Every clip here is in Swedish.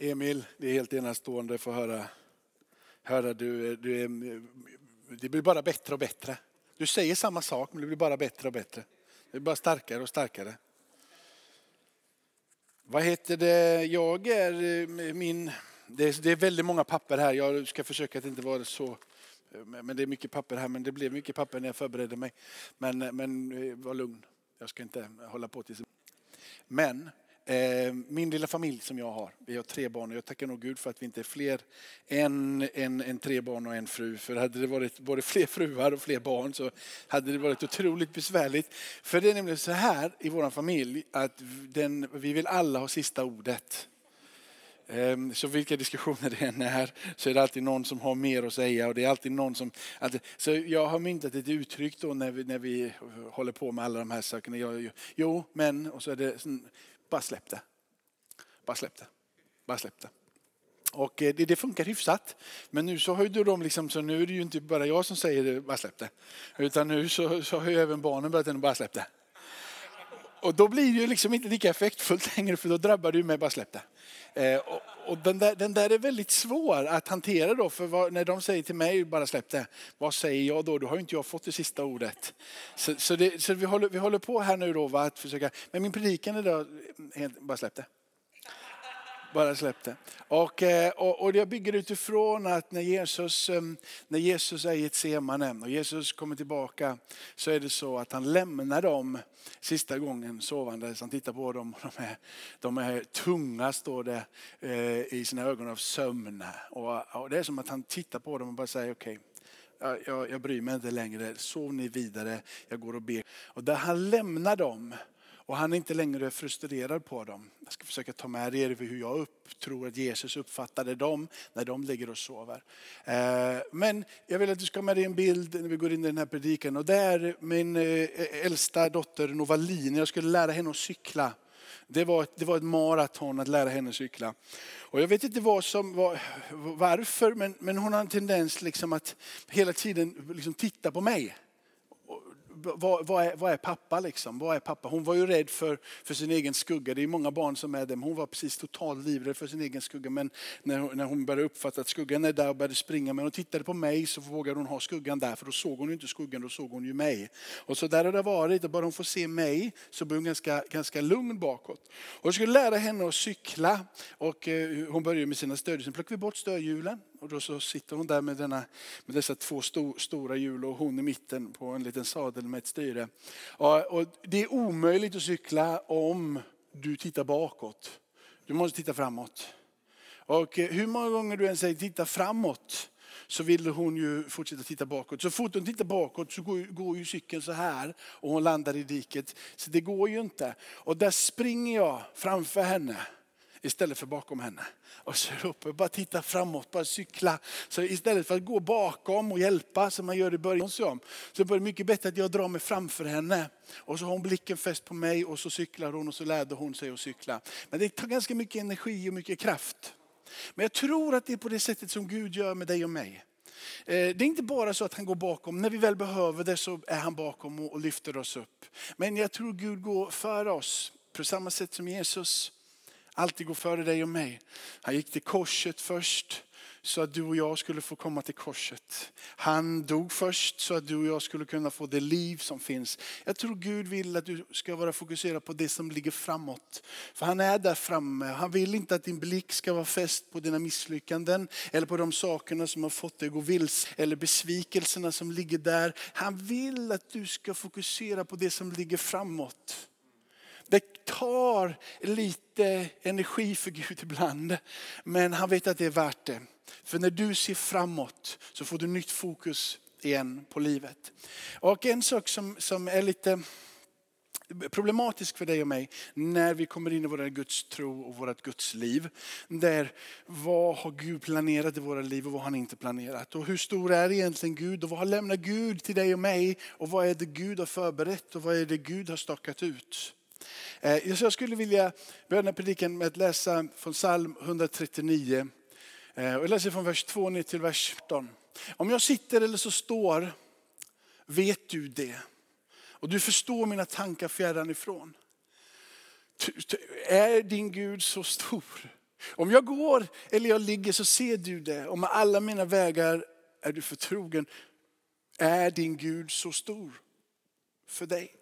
Emil, det är helt enastående att få höra, höra du, du är, det blir bara bättre och bättre. Du säger samma sak men det blir bara bättre och bättre. Det blir bara starkare och starkare. Vad heter det, jag är eh, min, det är, det är väldigt många papper här, jag ska försöka att inte vara så eh, men det är mycket papper här, men det blev mycket papper när jag förberedde mig. Men, eh, men var lugn, jag ska inte hålla på tills... Men Eh, min lilla familj som jag har, vi har tre barn och jag tackar nog Gud för att vi inte är fler än, än, än tre barn och en fru. För hade det varit både fler fruar och fler barn så hade det varit otroligt besvärligt. För det är nämligen så här i vår familj att den, vi vill alla ha sista ordet. Ehm, så vilka diskussioner det än är så är det alltid någon som har mer att säga och det är alltid någon som... Så jag har myntat ett uttryck då när vi, när vi håller på med alla de här sakerna. Jag, jo, men och så är det bara släpp det. Bara släpp det. Bara släpp det. Och eh, det, det, funkar hyfsat. Men nu så höjde de liksom, så nu är det ju inte bara jag som säger det, bara släpp det. Utan nu så, så har ju även barnen börjat bara släpp det. Och då blir det ju liksom inte lika effektfullt längre för då drabbar det ju mig, bara släpp det. Eh, och, och den, där, den, där, är väldigt svår att hantera då, för vad, när de säger till mig, bara släpp det. Vad säger jag då? Då har ju inte jag fått det sista ordet. Så, så, det, så vi, håller, vi håller på här nu då, va, att försöka, men min predikan idag, bara släpp det. Bara släpp det. Och, eh, och, och jag bygger utifrån att när Jesus, eh, när Jesus är i ett semane och Jesus kommer tillbaka så är det så att han lämnar dem sista gången sovandes. Han tittar på dem och de är, de är tunga står det eh, i sina ögon av sömn. Och, och det är som att han tittar på dem och bara säger okej, okay, jag, jag bryr mig inte längre, sov ni vidare, jag går och ber. Och där han lämnar dem och han är inte längre frustrerad på dem. Jag ska försöka ta med er hur jag upp, tror att Jesus uppfattade dem när de ligger och sover. Eh, men jag vill att du ska ha med dig en bild när vi går in i den här predikan. Och det är min eh, äldsta dotter Novalin. Jag skulle lära henne att cykla. Det var, det var ett maraton att lära henne cykla. Och jag vet inte vad som, var, varför, men, men hon har en tendens liksom att hela tiden liksom titta på mig vad, vad, är, vad är pappa liksom? Vad är pappa? Hon var ju rädd för, för sin egen skugga. Det är många barn som är det. Hon var precis totalt livrädd för sin egen skugga. Men när, när hon började uppfatta att skuggan är där och började springa. Men hon tittade på mig så vågade hon ha skuggan där. För då såg hon ju inte skuggan, då såg hon ju mig. Och så där har det varit. Och bara hon får se mig så blir hon ganska, ganska lugn bakåt. Och jag skulle lära henne att cykla. Och eh, hon började med sina stödhjul. Sen plockade vi bort stödhjulen. Och då så sitter hon där med, denna, med dessa två stor, stora hjul och hon i mitten på en liten sadel med ett styre. Och, och det är omöjligt att cykla om du tittar bakåt. Du måste titta framåt. Och eh, hur många gånger du än säger titta framåt så vill hon ju fortsätta titta bakåt. Så fort hon tittar bakåt så går, går ju cykeln så här och hon landar i diket. Så det går ju inte. Och där springer jag framför henne istället för bakom henne. Och så ropar bara titta framåt, bara cykla. Så istället för att gå bakom och hjälpa som man gör i början så, så är det mycket bättre att jag drar mig framför henne. Och så har hon blicken fäst på mig och så cyklar hon och så lärde hon sig att cykla. Men det tar ganska mycket energi och mycket kraft. Men jag tror att det är på det sättet som Gud gör med dig och mig. Eh, det är inte bara så att han går bakom, när vi väl behöver det så är han bakom och lyfter oss upp. Men jag tror Gud går före oss på samma sätt som Jesus alltid gå före dig och mig. Han gick till korset först så att du och jag skulle få komma till korset. Han dog först så att du och jag skulle kunna få det liv som finns. Jag tror Gud vill att du ska vara fokuserad på det som ligger framåt. För han är där framme. Han vill inte att din blick ska vara fäst på dina misslyckanden eller på de sakerna som har fått dig att gå vilse eller besvikelserna som ligger där. Han vill att du ska fokusera på det som ligger framåt. Det tar lite energi för Gud ibland. Men han vet att det är värt det. För när du ser framåt så får du nytt fokus igen på livet. Och en sak som, som är lite problematisk för dig och mig när vi kommer in i vår Guds tro och vårt Guds liv. Där vad har Gud planerat i våra liv och vad har han inte planerat? Och hur stor är egentligen Gud och vad har lämnat Gud till dig och mig? Och vad är det Gud har förberett och vad är det Gud har stakat ut? Eh, jag skulle vilja börja den här predikan med att läsa från psalm 139. Eh, jag läser från vers 2 ner till vers 14. Om jag sitter eller så står, vet du det. Och du förstår mina tankar fjärran ifrån. Är din Gud så stor Om jag går eller jag ligger så ser du det. Och med alla mina vägar är du förtrogen. Är din Gud så stor för dig?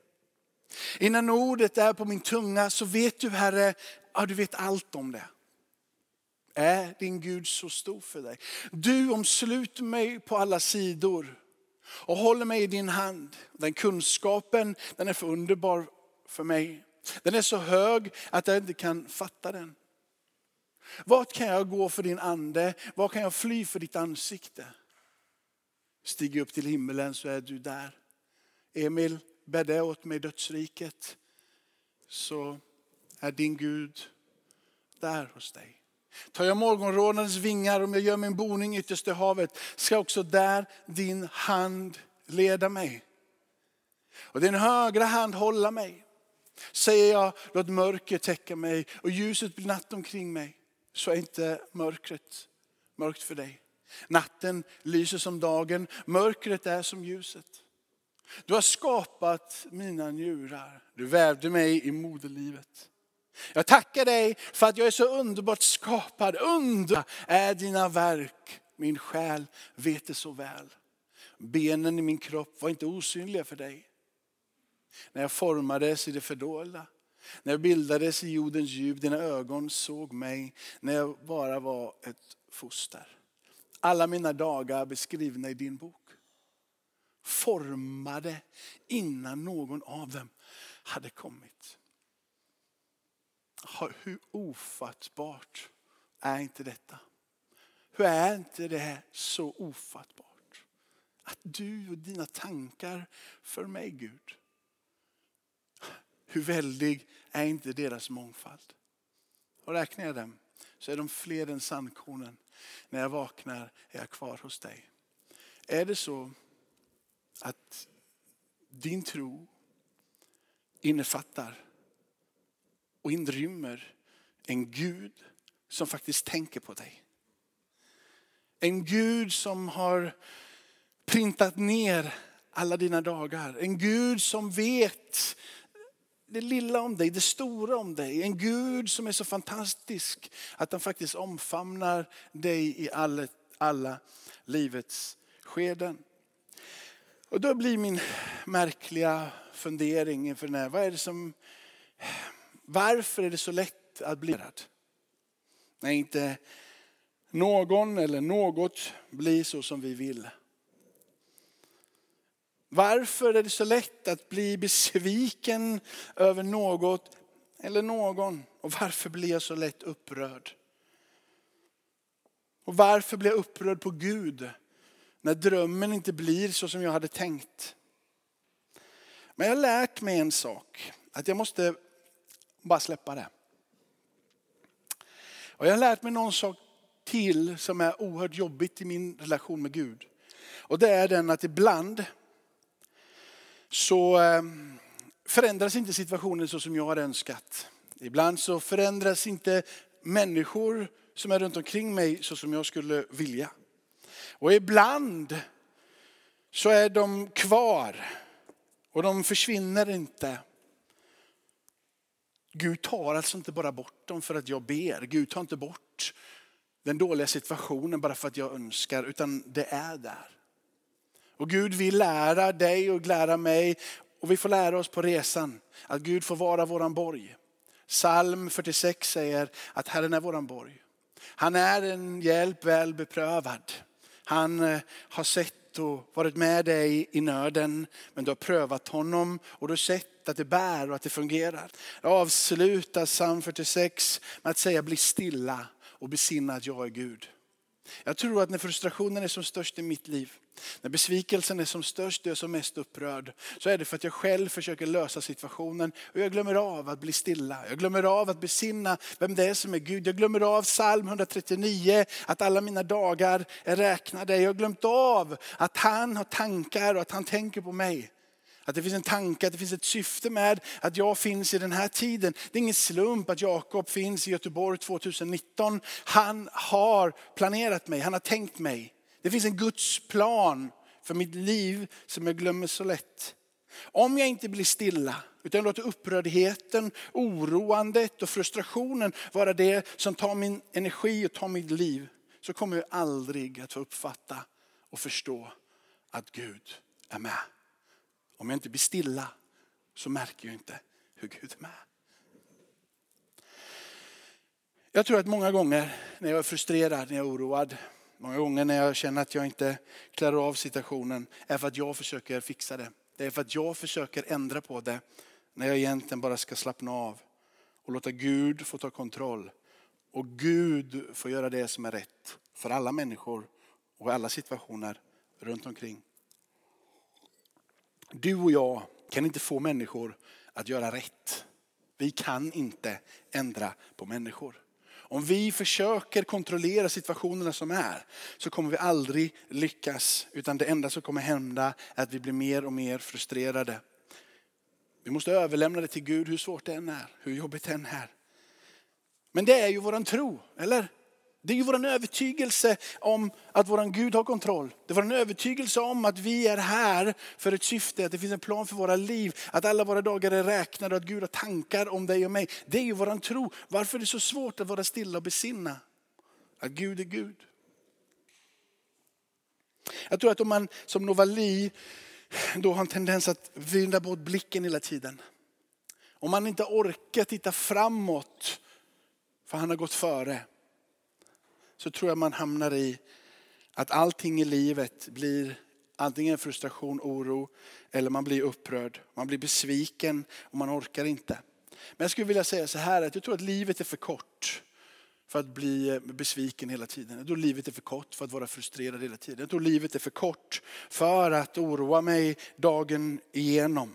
Innan ordet är på min tunga så vet du Herre, ja, du vet allt om det. Är din Gud så stor för dig? Du omsluter mig på alla sidor och håller mig i din hand. Den kunskapen den är för underbar för mig. Den är så hög att jag inte kan fatta den. Vart kan jag gå för din ande? Var kan jag fly för ditt ansikte? Stiger upp till himmelen så är du där. Emil, Bär det åt mig dödsriket så är din Gud där hos dig. Tar jag morgonrådens vingar, om jag gör min boning ytterst i havet, ska också där din hand leda mig. Och din högra hand hålla mig. Säger jag, låt mörker täcka mig och ljuset blir natt omkring mig, så är inte mörkret mörkt för dig. Natten lyser som dagen, mörkret är som ljuset. Du har skapat mina njurar, du vävde mig i moderlivet. Jag tackar dig för att jag är så underbart skapad. Under är dina verk, min själ vet det så väl. Benen i min kropp var inte osynliga för dig. När jag formades i det fördolda, när jag bildades i jordens djup, dina ögon såg mig när jag bara var ett foster. Alla mina dagar beskrivna i din bok. Formade innan någon av dem hade kommit. Hur ofattbart är inte detta? Hur är inte det här så ofattbart? Att du och dina tankar för mig Gud. Hur väldig är inte deras mångfald? Och räknar jag dem så är de fler än sandkornen. När jag vaknar är jag kvar hos dig. Är det så att din tro innefattar och inrymmer en Gud som faktiskt tänker på dig. En Gud som har printat ner alla dina dagar. En Gud som vet det lilla om dig, det stora om dig. En Gud som är så fantastisk att han faktiskt omfamnar dig i alla, alla livets skeden. Och då blir min märkliga fundering inför den här, vad är det som varför är det så lätt att bli rädd? När inte någon eller något blir så som vi vill. Varför är det så lätt att bli besviken över något eller någon? Och varför blir jag så lätt upprörd? Och varför blir jag upprörd på Gud när drömmen inte blir så som jag hade tänkt? Men jag har lärt mig en sak, att jag måste bara släppa det. Och jag har lärt mig någon sak till som är oerhört jobbigt i min relation med Gud. Och det är den att ibland så ehm, förändras inte situationen så som jag har önskat. Ibland så förändras inte människor som är runt omkring mig så som jag skulle vilja. Och ibland så är de kvar och de försvinner inte. Gud tar alltså inte bara bort dem för att jag ber. Gud tar inte bort den dåliga situationen bara för att jag önskar, utan det är där. Och Gud vill lära dig och lära mig, och vi får lära oss på resan, att Gud får vara våran borg. Psalm 46 säger att Herren är våran borg. Han är en hjälp väl beprövad. Han eh, har sett och varit med dig i nöden, men du har prövat honom och du har sett att det bär och att det fungerar. Jag avslutar psalm 46 med att säga bli stilla och besinna att jag är Gud. Jag tror att när frustrationen är som störst i mitt liv, när besvikelsen är som störst och jag är som mest upprörd, så är det för att jag själv försöker lösa situationen och jag glömmer av att bli stilla. Jag glömmer av att besinna vem det är som är Gud. Jag glömmer av psalm 139, att alla mina dagar är räknade. Jag har glömt av att han har tankar och att han tänker på mig. Att det finns en tanke, att det finns ett syfte med att jag finns i den här tiden. Det är ingen slump att Jakob finns i Göteborg 2019. Han har planerat mig, han har tänkt mig. Det finns en Guds plan för mitt liv som jag glömmer så lätt. Om jag inte blir stilla, utan låter upprördheten, oroandet och frustrationen vara det som tar min energi och tar mitt liv, så kommer jag aldrig att få uppfatta och förstå att Gud är med. Om jag inte blir stilla så märker jag inte hur Gud är med. Jag tror att många gånger när jag är frustrerad, när jag är oroad, många gånger när jag känner att jag inte klarar av situationen, är för att jag försöker fixa det. Det är för att jag försöker ändra på det, när jag egentligen bara ska slappna av och låta Gud få ta kontroll. Och Gud får göra det som är rätt för alla människor och alla situationer runt omkring. Du och jag kan inte få människor att göra rätt. Vi kan inte ändra på människor. Om vi försöker kontrollera situationerna som är så kommer vi aldrig lyckas. Utan det enda som kommer hända är att vi blir mer och mer frustrerade. Vi måste överlämna det till Gud hur svårt det än är, hur jobbigt det än är. Men det är ju våran tro, eller? Det är ju vår övertygelse om att vår Gud har kontroll. Det är vår övertygelse om att vi är här för ett syfte, att det finns en plan för våra liv, att alla våra dagar är räknade och att Gud har tankar om dig och mig. Det är ju vår tro. Varför är det så svårt att vara stilla och besinna att Gud är Gud? Jag tror att om man som Novali då har en tendens att vända bort blicken hela tiden. Om man inte orkar titta framåt, för han har gått före så tror jag man hamnar i att allting i livet blir antingen frustration, oro eller man blir upprörd. Man blir besviken och man orkar inte. Men jag skulle vilja säga så här att jag tror att livet är för kort för att bli eh, besviken hela tiden. Jag tror livet är för kort för att vara frustrerad hela tiden. Jag tror livet är för kort för att oroa mig dagen igenom.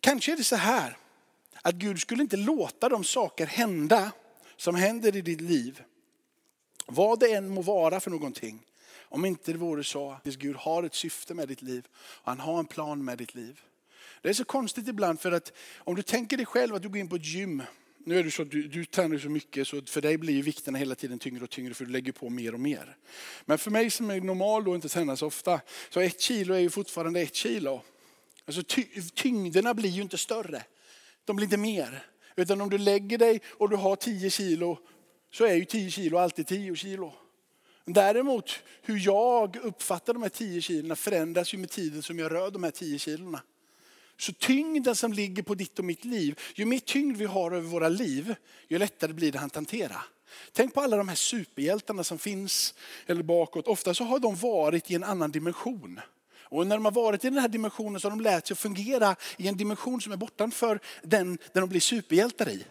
Kanske är det så här att Gud skulle inte låta de saker hända som händer i ditt liv, vad det än må vara för någonting, om inte det vore så att Gud har ett syfte med ditt liv och han har en plan med ditt liv. Det är så konstigt ibland för att om du tänker dig själv att du går in på ett gym, nu är det så att du, du tränar så mycket så för dig blir vikterna hela tiden tyngre och tyngre för du lägger på mer och mer. Men för mig som är normal och inte tränar så ofta, så ett kilo är ju fortfarande ett kilo. Alltså ty, tyngderna blir ju inte större, de blir inte mer. Utan om du lägger dig och du har 10 kilo så är ju 10 kilo alltid 10 kilo. Däremot hur jag uppfattar de här 10 kilona förändras ju med tiden som jag rör de här 10 kilona. Så tyngden som ligger på ditt och mitt liv, ju mer tyngd vi har över våra liv, ju lättare blir det att hantera. Tänk på alla de här superhjältarna som finns eller bakåt. Ofta så har de varit i en annan dimension. Och när de har varit i den här dimensionen så har de lärt sig att fungera i en dimension som är bortanför den där de blir superhjältar i.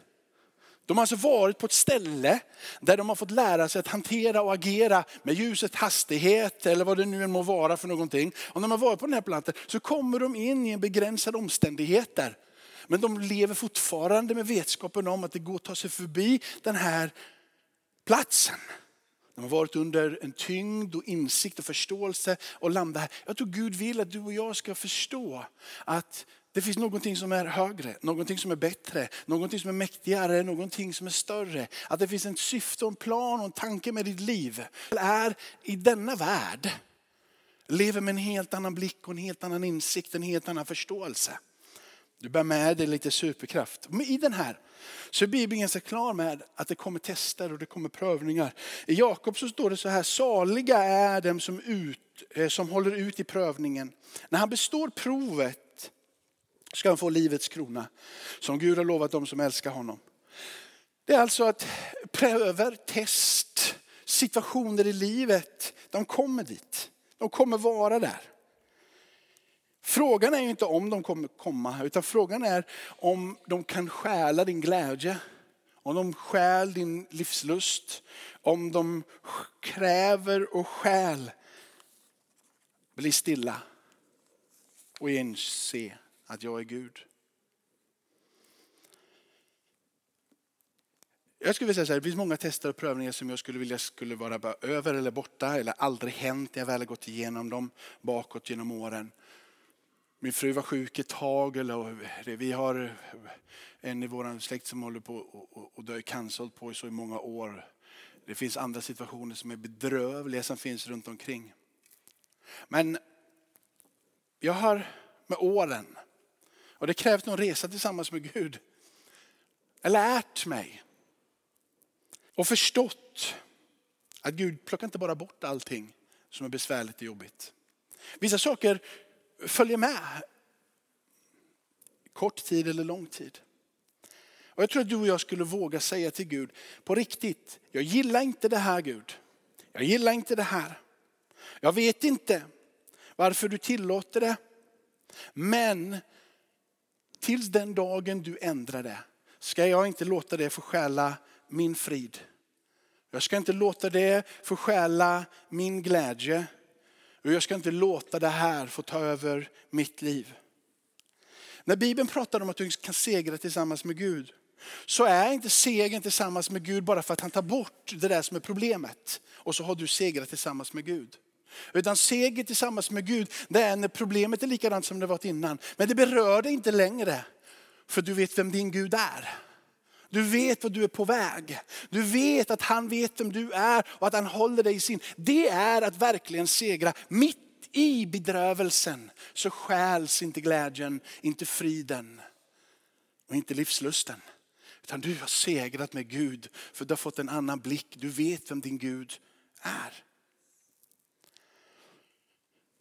De har alltså varit på ett ställe där de har fått lära sig att hantera och agera med ljusets hastighet eller vad det nu än må vara för någonting. Och när de har varit på den här planten så kommer de in i en begränsad omständigheter. Men de lever fortfarande med vetskapen om att det går att ta sig förbi den här platsen. De har varit under en tyngd och insikt och förståelse och landat här. Jag tror Gud vill att du och jag ska förstå att det finns någonting som är högre, någonting som är bättre, någonting som är mäktigare, någonting som är större. Att det finns ett syfte, en plan och en tanke med ditt liv. Det är i denna värld, lever med en helt annan blick och en helt annan insikt, en helt annan förståelse. Du bär med dig lite superkraft. Men i den här så är Bibeln ganska klar med att det kommer tester och det kommer prövningar. I Jakob så står det så här, saliga är dem som, ut, eh, som håller ut i prövningen. När han består provet ska han få livets krona som Gud har lovat dem som älskar honom. Det är alltså att pröver, test, situationer i livet, de kommer dit. De kommer vara där. Frågan är ju inte om de kommer komma, utan frågan är om de kan stjäla din glädje. Om de stjäl din livslust. Om de kräver och stjäl. Bli stilla och inse att jag är Gud. Jag skulle vilja säga så här, det finns många tester och prövningar som jag skulle vilja skulle vara över eller borta eller aldrig hänt när jag väl har gått igenom dem bakåt genom åren. Min fru var sjuk ett tag. Eller, vi har en i vår släkt som håller på att dö i cancer, på i så i många år. Det finns andra situationer som är bedrövliga som finns runt omkring. Men jag har med åren, och det krävs någon resa tillsammans med Gud, lärt mig och förstått att Gud plockar inte bara bort allting som är besvärligt och jobbigt. Vissa saker följer med kort tid eller lång tid. Och jag tror att du och jag skulle våga säga till Gud, på riktigt, jag gillar inte det här Gud. Jag gillar inte det här. Jag vet inte varför du tillåter det. Men tills den dagen du ändrar det ska jag inte låta det förskäla min frid. Jag ska inte låta det förskäla min glädje. Och jag ska inte låta det här få ta över mitt liv. När Bibeln pratar om att du kan segra tillsammans med Gud, så är inte segern tillsammans med Gud bara för att han tar bort det där som är problemet. Och så har du segrat tillsammans med Gud. Utan seger tillsammans med Gud, det är när problemet är likadant som det varit innan. Men det berör dig inte längre. För du vet vem din Gud är. Du vet vad du är på väg. Du vet att han vet vem du är och att han håller dig i sin. Det är att verkligen segra. Mitt i bedrövelsen så skäls inte glädjen, inte friden och inte livslusten. Utan du har segrat med Gud för du har fått en annan blick. Du vet vem din Gud är.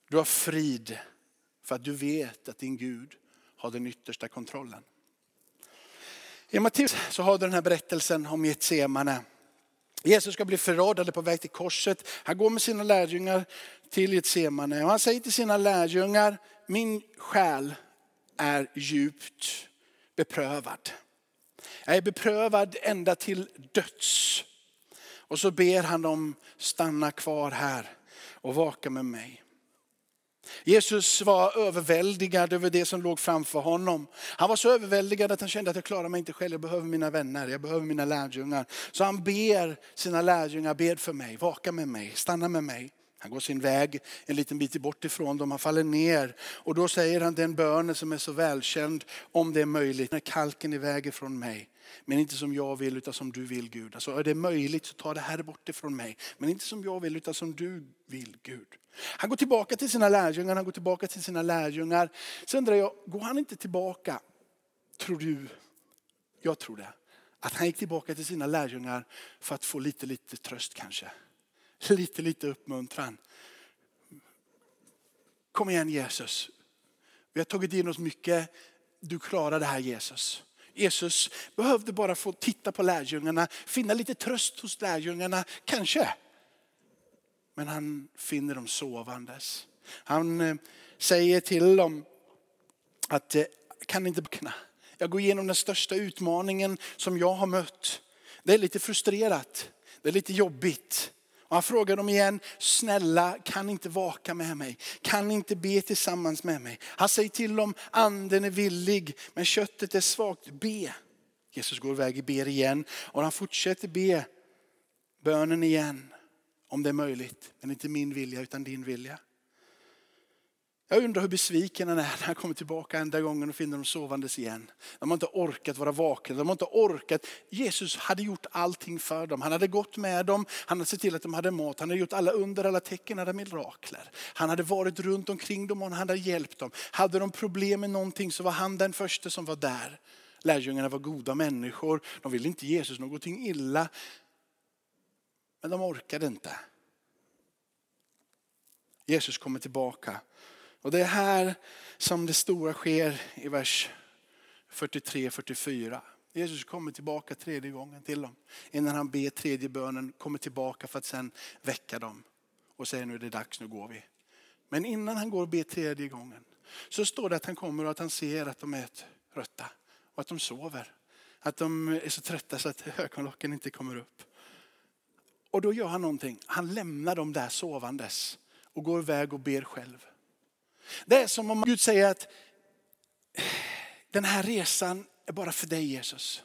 Du har frid för att du vet att din Gud har den yttersta kontrollen. I Matteus så har du den här berättelsen om Getsemane. Jesus ska bli förrådd, eller på väg till korset. Han går med sina lärjungar till Getsemane och han säger till sina lärjungar, min själ är djupt beprövad. Jag är beprövad ända till döds. Och så ber han dem stanna kvar här och vaka med mig. Jesus var överväldigad över det som låg framför honom. Han var så överväldigad att han kände att jag klarar mig inte själv, jag behöver mina vänner, jag behöver mina lärjungar. Så han ber sina lärjungar, bed för mig, vaka med mig, stanna med mig. Han går sin väg en liten bit bort ifrån dem, han faller ner. Och då säger han den bönen som är så välkänd, om det är möjligt, när kalken är iväg ifrån mig. Men inte som jag vill utan som du vill Gud. Alltså är det möjligt så ta det här bort ifrån mig. Men inte som jag vill utan som du vill Gud. Han går tillbaka till sina lärjungar, han går tillbaka till sina lärjungar. Så undrar jag, går han inte tillbaka, tror du, jag tror det, att han gick tillbaka till sina lärjungar för att få lite, lite tröst kanske. Lite, lite uppmuntran. Kom igen Jesus. Vi har tagit in oss mycket. Du klarar det här Jesus. Jesus behövde bara få titta på lärjungarna, finna lite tröst hos lärjungarna, kanske. Men han finner dem sovandes. Han eh, säger till dem att eh, kan inte vakna. Jag går igenom den största utmaningen som jag har mött. Det är lite frustrerat, det är lite jobbigt. Och han frågar dem igen, snälla kan inte vaka med mig? Kan inte be tillsammans med mig? Han säger till dem, anden är villig men köttet är svagt. Be. Jesus går iväg och ber igen och han fortsätter be bönen igen. Om det är möjligt, men inte min vilja utan din vilja. Jag undrar hur besviken han är när han kommer tillbaka enda gången och finner dem sovandes igen. De har inte orkat vara vakna, de har inte orkat. Jesus hade gjort allting för dem. Han hade gått med dem, han hade sett till att de hade mat, han hade gjort alla under, alla tecken, alla mirakler. Han hade varit runt omkring dem och han hade hjälpt dem. Hade de problem med någonting så var han den första som var där. Lärjungarna var goda människor, de ville inte Jesus någonting illa. Men de orkade inte. Jesus kommer tillbaka och det är här som det stora sker i vers 43-44. Jesus kommer tillbaka tredje gången till dem. Innan han ber tredje bönen, kommer tillbaka för att sen väcka dem. Och säger nu är det dags, nu går vi. Men innan han går och ber tredje gången så står det att han kommer och att han ser att de är trötta och att de sover. Att de är så trötta så att ögonlocken inte kommer upp. Och då gör han någonting. Han lämnar dem där sovandes och går iväg och ber själv. Det är som om Gud säger att den här resan är bara för dig Jesus.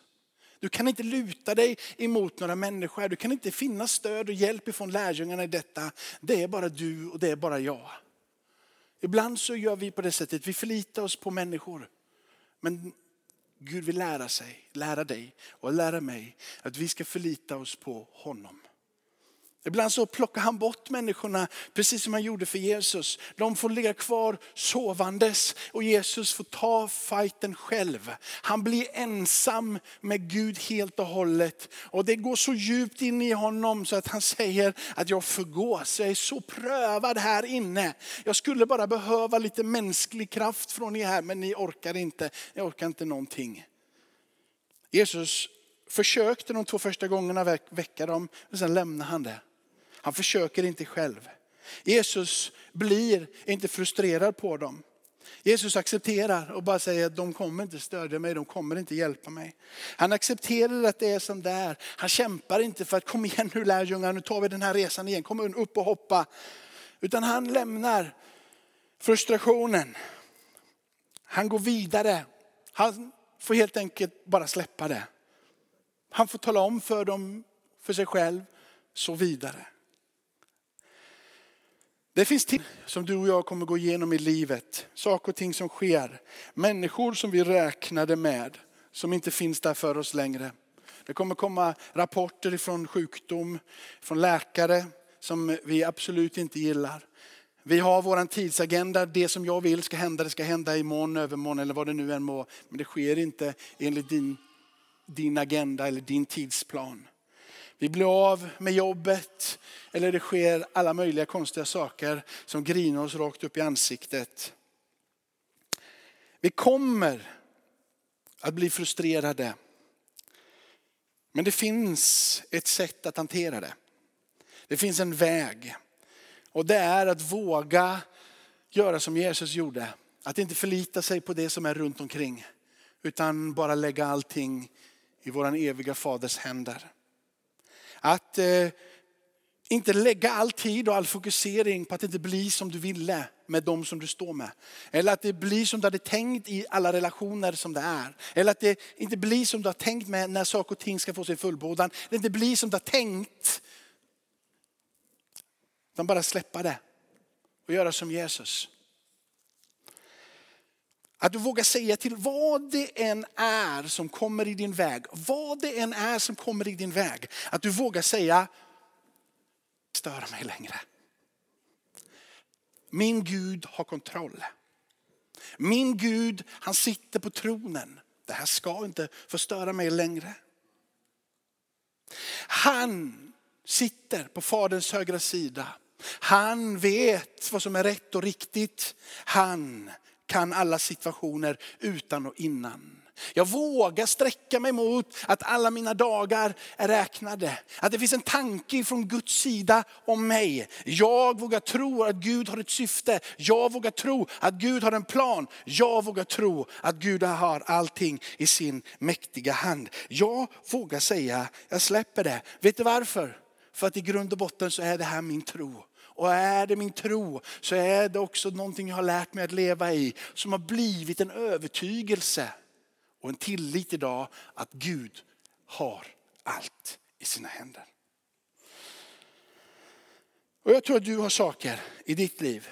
Du kan inte luta dig emot några människor. Du kan inte finna stöd och hjälp ifrån lärjungarna i detta. Det är bara du och det är bara jag. Ibland så gör vi på det sättet, vi förlitar oss på människor. Men Gud vill lära sig, lära dig och lära mig att vi ska förlita oss på honom. Ibland så plockar han bort människorna, precis som han gjorde för Jesus. De får ligga kvar sovandes och Jesus får ta fighten själv. Han blir ensam med Gud helt och hållet. Och det går så djupt in i honom så att han säger att jag förgås, jag är så prövad här inne. Jag skulle bara behöva lite mänsklig kraft från er här, men ni orkar inte. Ni orkar inte någonting. Jesus försökte de två första gångerna väcka dem, men sen lämnar han det. Han försöker inte själv. Jesus blir inte frustrerad på dem. Jesus accepterar och bara säger att de kommer inte stödja mig, de kommer inte hjälpa mig. Han accepterar att det är som det är. Han kämpar inte för att kom igen nu lärjungar, nu tar vi den här resan igen, kom upp och hoppa. Utan han lämnar frustrationen. Han går vidare. Han får helt enkelt bara släppa det. Han får tala om för dem, för sig själv, så vidare. Det finns ting som du och jag kommer gå igenom i livet. Saker och ting som sker. Människor som vi räknade med, som inte finns där för oss längre. Det kommer komma rapporter från sjukdom, från läkare som vi absolut inte gillar. Vi har vår tidsagenda, det som jag vill ska hända, det ska hända imorgon, övermorgon eller vad det nu än må. Men det sker inte enligt din, din agenda eller din tidsplan. Vi blir av med jobbet eller det sker alla möjliga konstiga saker som grinar oss rakt upp i ansiktet. Vi kommer att bli frustrerade. Men det finns ett sätt att hantera det. Det finns en väg. Och det är att våga göra som Jesus gjorde. Att inte förlita sig på det som är runt omkring. Utan bara lägga allting i våran eviga faders händer. Att eh, inte lägga all tid och all fokusering på att det inte blir som du ville med de som du står med. Eller att det blir som du hade tänkt i alla relationer som det är. Eller att det inte blir som du har tänkt med när saker och ting ska få sin fullbordan. Det inte blir som du har tänkt. Utan bara släppa det och göra som Jesus. Att du vågar säga till vad det än är som kommer i din väg, vad det än är som kommer i din väg. Att du vågar säga, stör mig längre. Min Gud har kontroll. Min Gud, han sitter på tronen. Det här ska inte förstöra mig längre. Han sitter på faderns högra sida. Han vet vad som är rätt och riktigt. Han kan alla situationer utan och innan. Jag vågar sträcka mig mot att alla mina dagar är räknade. Att det finns en tanke från Guds sida om mig. Jag vågar tro att Gud har ett syfte. Jag vågar tro att Gud har en plan. Jag vågar tro att Gud har allting i sin mäktiga hand. Jag vågar säga, jag släpper det. Vet du varför? För att i grund och botten så är det här min tro. Och är det min tro så är det också någonting jag har lärt mig att leva i. Som har blivit en övertygelse och en tillit idag att Gud har allt i sina händer. Och jag tror att du har saker i ditt liv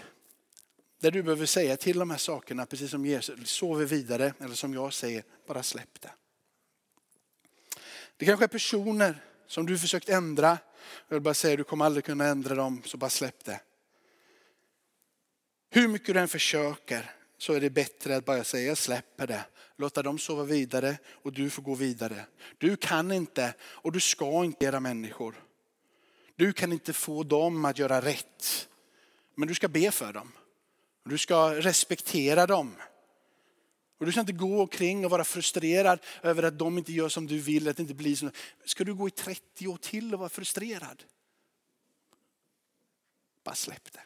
där du behöver säga till de här sakerna, precis som Jesus, sover vidare, eller som jag säger, bara släpp det. Det kanske är personer som du försökt ändra. Jag vill bara säga, du kommer aldrig kunna ändra dem, så bara släpp det. Hur mycket du än försöker så är det bättre att bara säga, jag släpper det. Låta dem sova vidare och du får gå vidare. Du kan inte och du ska inte göra människor. Du kan inte få dem att göra rätt. Men du ska be för dem. Du ska respektera dem. Och du ska inte gå omkring och vara frustrerad över att de inte gör som du vill, att det inte blir som Ska du gå i 30 år till och vara frustrerad? Bara släpp det.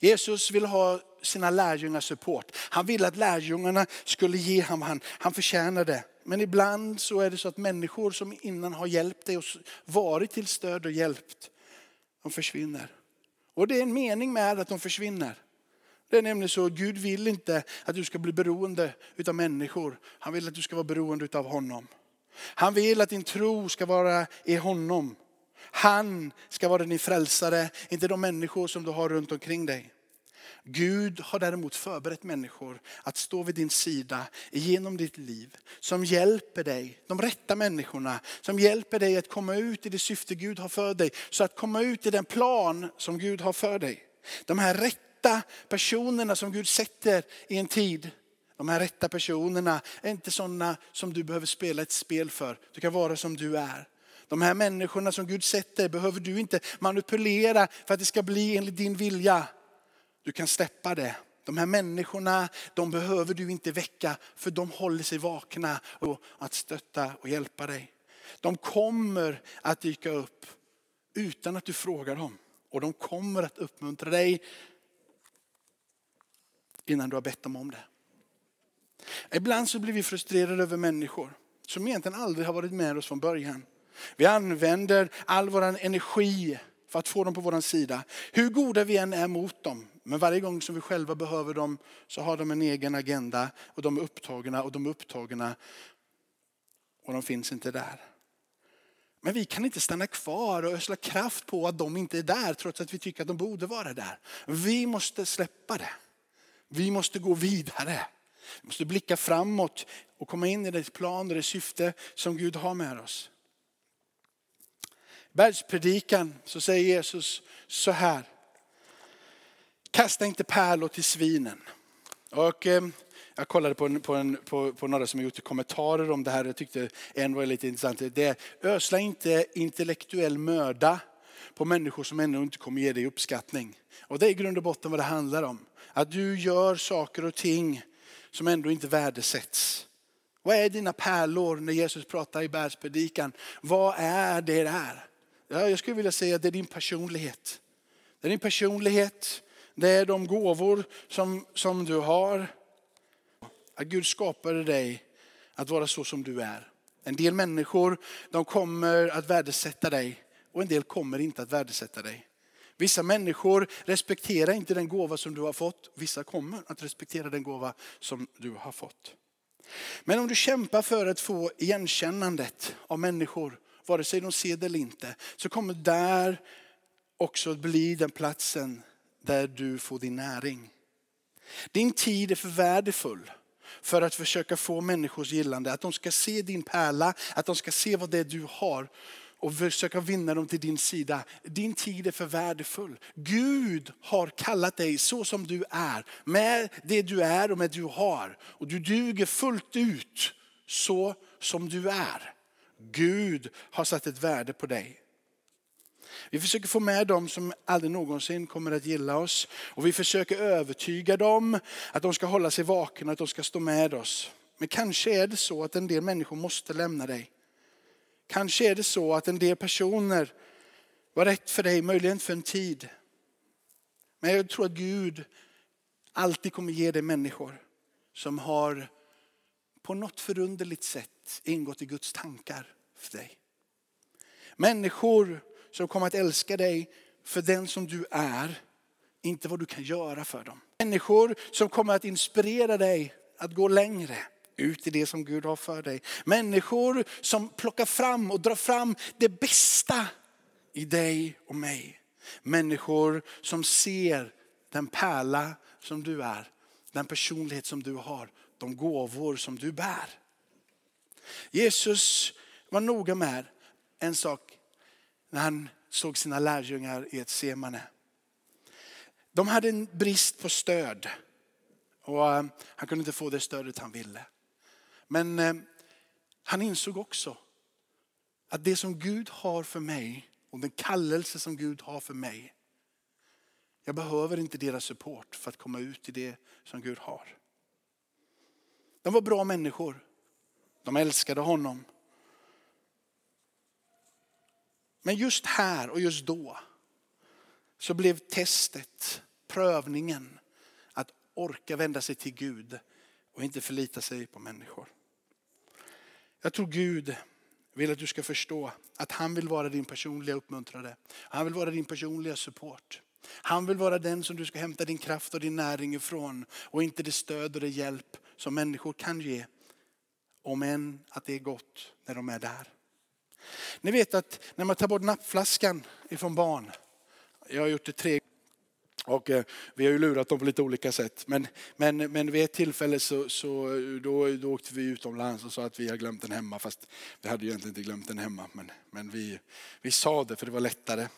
Jesus vill ha sina lärjungars support. Han ville att lärjungarna skulle ge honom, han, han förtjänade. Men ibland så är det så att människor som innan har hjälpt dig och varit till stöd och hjälpt, de försvinner. Och det är en mening med att de försvinner. Det är nämligen så, Gud vill inte att du ska bli beroende av människor. Han vill att du ska vara beroende av honom. Han vill att din tro ska vara i honom. Han ska vara din frälsare, inte de människor som du har runt omkring dig. Gud har däremot förberett människor att stå vid din sida genom ditt liv. Som hjälper dig, de rätta människorna, som hjälper dig att komma ut i det syfte Gud har för dig. Så att komma ut i den plan som Gud har för dig. De här rätta rätta personerna som Gud sätter i en tid. De här rätta personerna är inte sådana som du behöver spela ett spel för. Du kan vara som du är. De här människorna som Gud sätter behöver du inte manipulera för att det ska bli enligt din vilja. Du kan släppa det. De här människorna, de behöver du inte väcka för de håller sig vakna och att stötta och hjälpa dig. De kommer att dyka upp utan att du frågar dem. Och de kommer att uppmuntra dig innan du har bett dem om det. Ibland så blir vi frustrerade över människor som egentligen aldrig har varit med oss från början. Vi använder all vår energi för att få dem på vår sida. Hur goda vi än är mot dem. Men varje gång som vi själva behöver dem så har de en egen agenda och de är upptagna och de är upptagna och de finns inte där. Men vi kan inte stanna kvar och ösla kraft på att de inte är där trots att vi tycker att de borde vara där. Vi måste släppa det. Vi måste gå vidare. Vi måste blicka framåt och komma in i det plan och det syfte som Gud har med oss. Bergspredikan så säger Jesus så här. Kasta inte pärlor till svinen. Och, eh, jag kollade på, en, på, en, på, på, några som har gjort kommentarer om det här. Jag tyckte en var lite intressant. Det är, ösla inte intellektuell möda på människor som ännu inte kommer ge dig uppskattning. Och det är i grund och botten vad det handlar om. Att du gör saker och ting som ändå inte värdesätts. Vad är dina pärlor när Jesus pratar i bergspredikan? Vad är det där? Ja, jag skulle vilja säga att det är din personlighet. Det är din personlighet, det är de gåvor som, som du har. Att Gud skapade dig att vara så som du är. En del människor de kommer att värdesätta dig och en del kommer inte att värdesätta dig. Vissa människor respekterar inte den gåva som du har fått. Vissa kommer att respektera den gåva som du har fått. Men om du kämpar för att få igenkännandet av människor vare sig de ser det eller inte, så kommer där också bli den platsen där du får din näring. Din tid är för värdefull för att försöka få människors gillande. Att de ska se din pärla, att de ska se vad det är du har och försöka vinna dem till din sida. Din tid är för värdefull. Gud har kallat dig så som du är, med det du är och med det du har. Och du duger fullt ut så som du är. Gud har satt ett värde på dig. Vi försöker få med dem som aldrig någonsin kommer att gilla oss. Och vi försöker övertyga dem att de ska hålla sig vakna, att de ska stå med oss. Men kanske är det så att en del människor måste lämna dig. Kanske är det så att en del personer var rätt för dig, möjligen för en tid. Men jag tror att Gud alltid kommer ge dig människor som har på något förunderligt sätt ingått i Guds tankar för dig. Människor som kommer att älska dig för den som du är, inte vad du kan göra för dem. Människor som kommer att inspirera dig att gå längre ut i det som Gud har för dig. Människor som plockar fram och drar fram det bästa i dig och mig. Människor som ser den pärla som du är, den personlighet som du har de gåvor som du bär. Jesus var noga med en sak när han såg sina lärjungar i ett semane. De hade en brist på stöd och eh, han kunde inte få det stödet han ville. Men eh, han insåg också att det som Gud har för mig och den kallelse som Gud har för mig. Jag behöver inte deras support för att komma ut i det som Gud har. De var bra människor. De älskade honom. Men just här och just då så blev testet, prövningen att orka vända sig till Gud och inte förlita sig på människor. Jag tror Gud vill att du ska förstå att han vill vara din personliga uppmuntrare. Han vill vara din personliga support. Han vill vara den som du ska hämta din kraft och din näring ifrån och inte det stöd och det hjälp som människor kan ge. Om än att det är gott när de är där. Ni vet att när man tar bort nappflaskan ifrån barn, jag har gjort det tre och eh, vi har ju lurat dem på lite olika sätt. Men, men, men vid ett tillfälle så, så då, då åkte vi utomlands och sa att vi har glömt den hemma. Fast vi hade ju egentligen inte glömt den hemma. Men, men vi, vi sa det för det var lättare.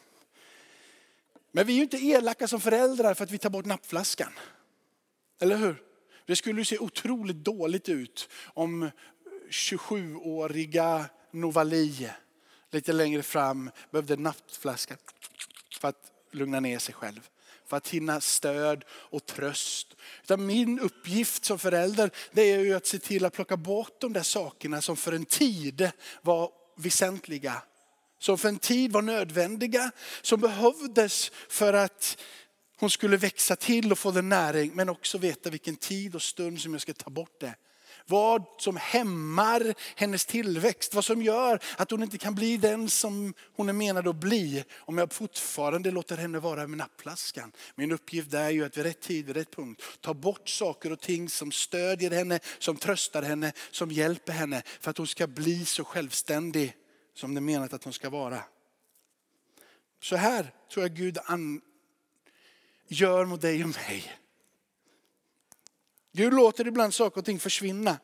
Men vi är ju inte elaka som föräldrar för att vi tar bort nappflaskan. Eller hur? Det skulle ju se otroligt dåligt ut om 27-åriga Novali lite längre fram behövde nappflaska för att lugna ner sig själv. För att hinna stöd och tröst. Utan min uppgift som förälder det är ju att se till att plocka bort de där sakerna som för en tid var väsentliga. Som för en tid var nödvändiga. Som behövdes för att hon skulle växa till och få den näring. Men också veta vilken tid och stund som jag ska ta bort det. Vad som hämmar hennes tillväxt. Vad som gör att hon inte kan bli den som hon är menad att bli. Om jag fortfarande låter henne vara med nappflaskan. Min uppgift är ju att vid rätt tid, vid rätt punkt ta bort saker och ting som stödjer henne, som tröstar henne, som hjälper henne. För att hon ska bli så självständig som det är menat att hon ska vara. Så här tror jag Gud an gör mot dig och mig. Gud låter ibland saker och ting försvinna.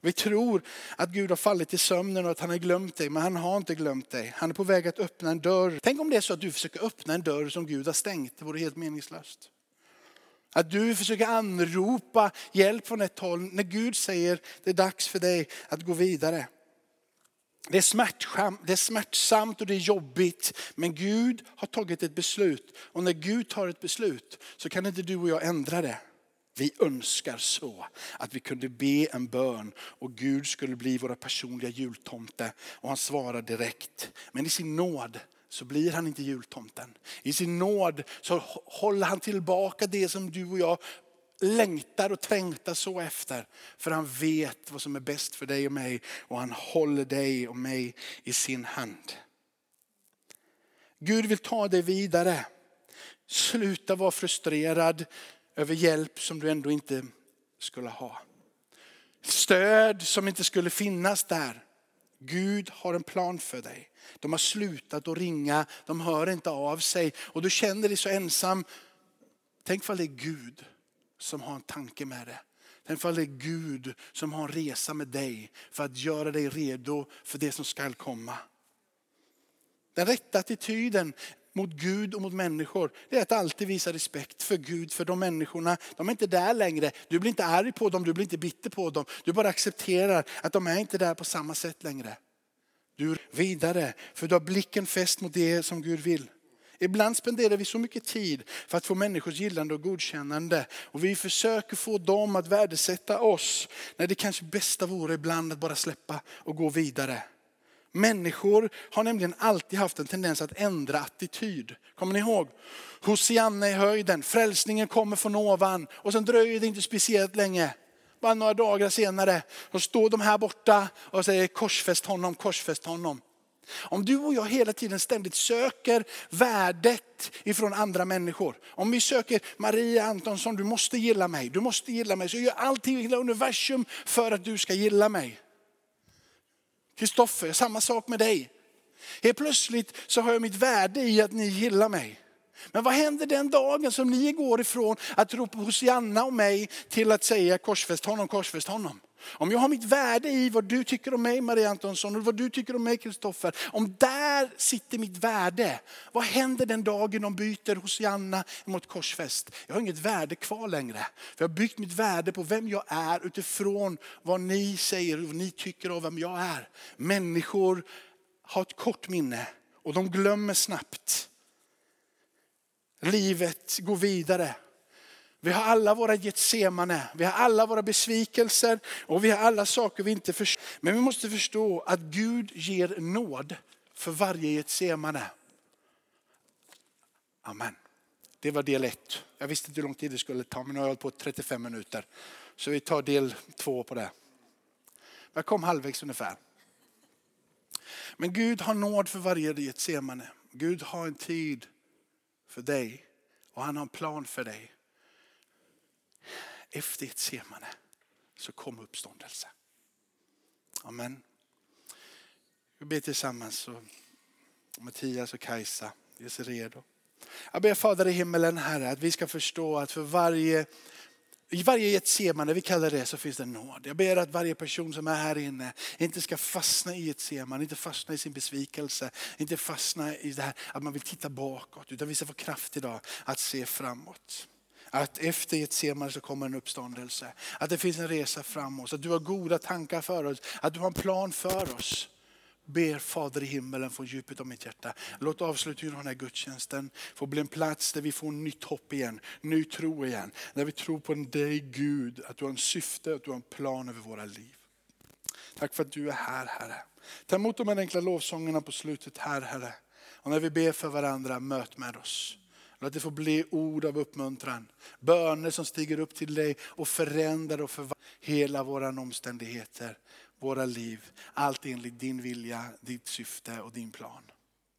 Vi tror att Gud har fallit i sömnen och att han har glömt dig, men han har inte glömt dig. Han är på väg att öppna en dörr. Tänk om det är så att du försöker öppna en dörr som Gud har stängt. Det vore helt meningslöst. Att du försöker anropa hjälp från ett håll när Gud säger det är dags för dig att gå vidare. Det är, smärtsamt, det är smärtsamt och det är jobbigt, men Gud har tagit ett beslut. Och när Gud tar ett beslut så kan inte du och jag ändra det. Vi önskar så att vi kunde be en bön och Gud skulle bli våra personliga jultomte. Och han svarar direkt. Men i sin nåd så blir han inte jultomten. I sin nåd så håller han tillbaka det som du och jag längtar och trängtar så efter. För han vet vad som är bäst för dig och mig och han håller dig och mig i sin hand. Gud vill ta dig vidare. Sluta vara frustrerad över hjälp som du ändå inte skulle ha. Stöd som inte skulle finnas där. Gud har en plan för dig. De har slutat att ringa, de hör inte av sig och du känner dig så ensam. Tänk ifall det är Gud som har en tanke med det. Tänk ifall det är Gud som har en resa med dig för att göra dig redo för det som skall komma. Den rätta attityden mot Gud och mot människor, det är att alltid visa respekt för Gud, för de människorna. De är inte där längre. Du blir inte arg på dem, du blir inte bitter på dem. Du bara accepterar att de är inte där på samma sätt längre. Du vidare, för du har blicken fäst mot det som Gud vill. Ibland spenderar vi så mycket tid för att få människors gillande och godkännande. Och vi försöker få dem att värdesätta oss. När det kanske bästa vore ibland att bara släppa och gå vidare. Människor har nämligen alltid haft en tendens att ändra attityd. Kommer ni ihåg? Hosianna i höjden, frälsningen kommer från ovan. Och sen dröjer det inte speciellt länge. Bara några dagar senare, så står de här borta och säger korsfäst honom, korsfäst honom. Om du och jag hela tiden ständigt söker värdet ifrån andra människor. Om vi söker Maria Antonsson, du måste gilla mig, du måste gilla mig. Så jag gör allting i hela universum för att du ska gilla mig. Kristoffer, samma sak med dig. Helt plötsligt så har jag mitt värde i att ni gillar mig. Men vad händer den dagen som ni går ifrån att ropa hos Janna och mig till att säga korsfäst honom, korsfäst honom? Om jag har mitt värde i vad du tycker om mig Maria Antonsson och vad du tycker om mig Kristoffer. Om där sitter mitt värde. Vad händer den dagen de byter hos Janna mot korsfäst? Jag har inget värde kvar längre. För jag har byggt mitt värde på vem jag är utifrån vad ni säger och vad ni tycker om vem jag är. Människor har ett kort minne och de glömmer snabbt. Livet går vidare. Vi har alla våra getsemane, vi har alla våra besvikelser och vi har alla saker vi inte förstår. Men vi måste förstå att Gud ger nåd för varje getsemane. Amen. Det var del ett. Jag visste inte hur lång tid det skulle ta men nu har jag hållit på 35 minuter. Så vi tar del två på det. Jag kom halvvägs ungefär. Men Gud har nåd för varje getsemane. Gud har en tid för dig och han har en plan för dig efter ett semane så kom uppståndelse. Amen. Vi ber tillsammans. Så Mattias och Kajsa ge sig redo. Jag ber Fader i himmelen Herre att vi ska förstå att för varje i varje Getsemane, vi kallar det så finns det nåd. Jag ber att varje person som är här inne inte ska fastna i ett inte fastna i sin besvikelse, inte fastna i det här att man vill titta bakåt. Utan vi ska få kraft idag att se framåt. Att efter Getsemane så kommer en uppståndelse. Att det finns en resa framåt. Att du har goda tankar för oss. Att du har en plan för oss ber Fader i himmelen från djupet av mitt hjärta. Låt avslutningen av den här gudstjänsten få bli en plats där vi får nytt hopp igen, ny tro igen. Där vi tror på dig Gud, att du har en syfte, att du har en plan över våra liv. Tack för att du är här Herre. Ta emot de här enkla lovsångerna på slutet här Herre. Och när vi ber för varandra, möt med oss. Låt det få bli ord av uppmuntran. Böner som stiger upp till dig och förändrar och förvandlar hela våra omständigheter våra liv. Allt enligt din vilja, ditt syfte och din plan.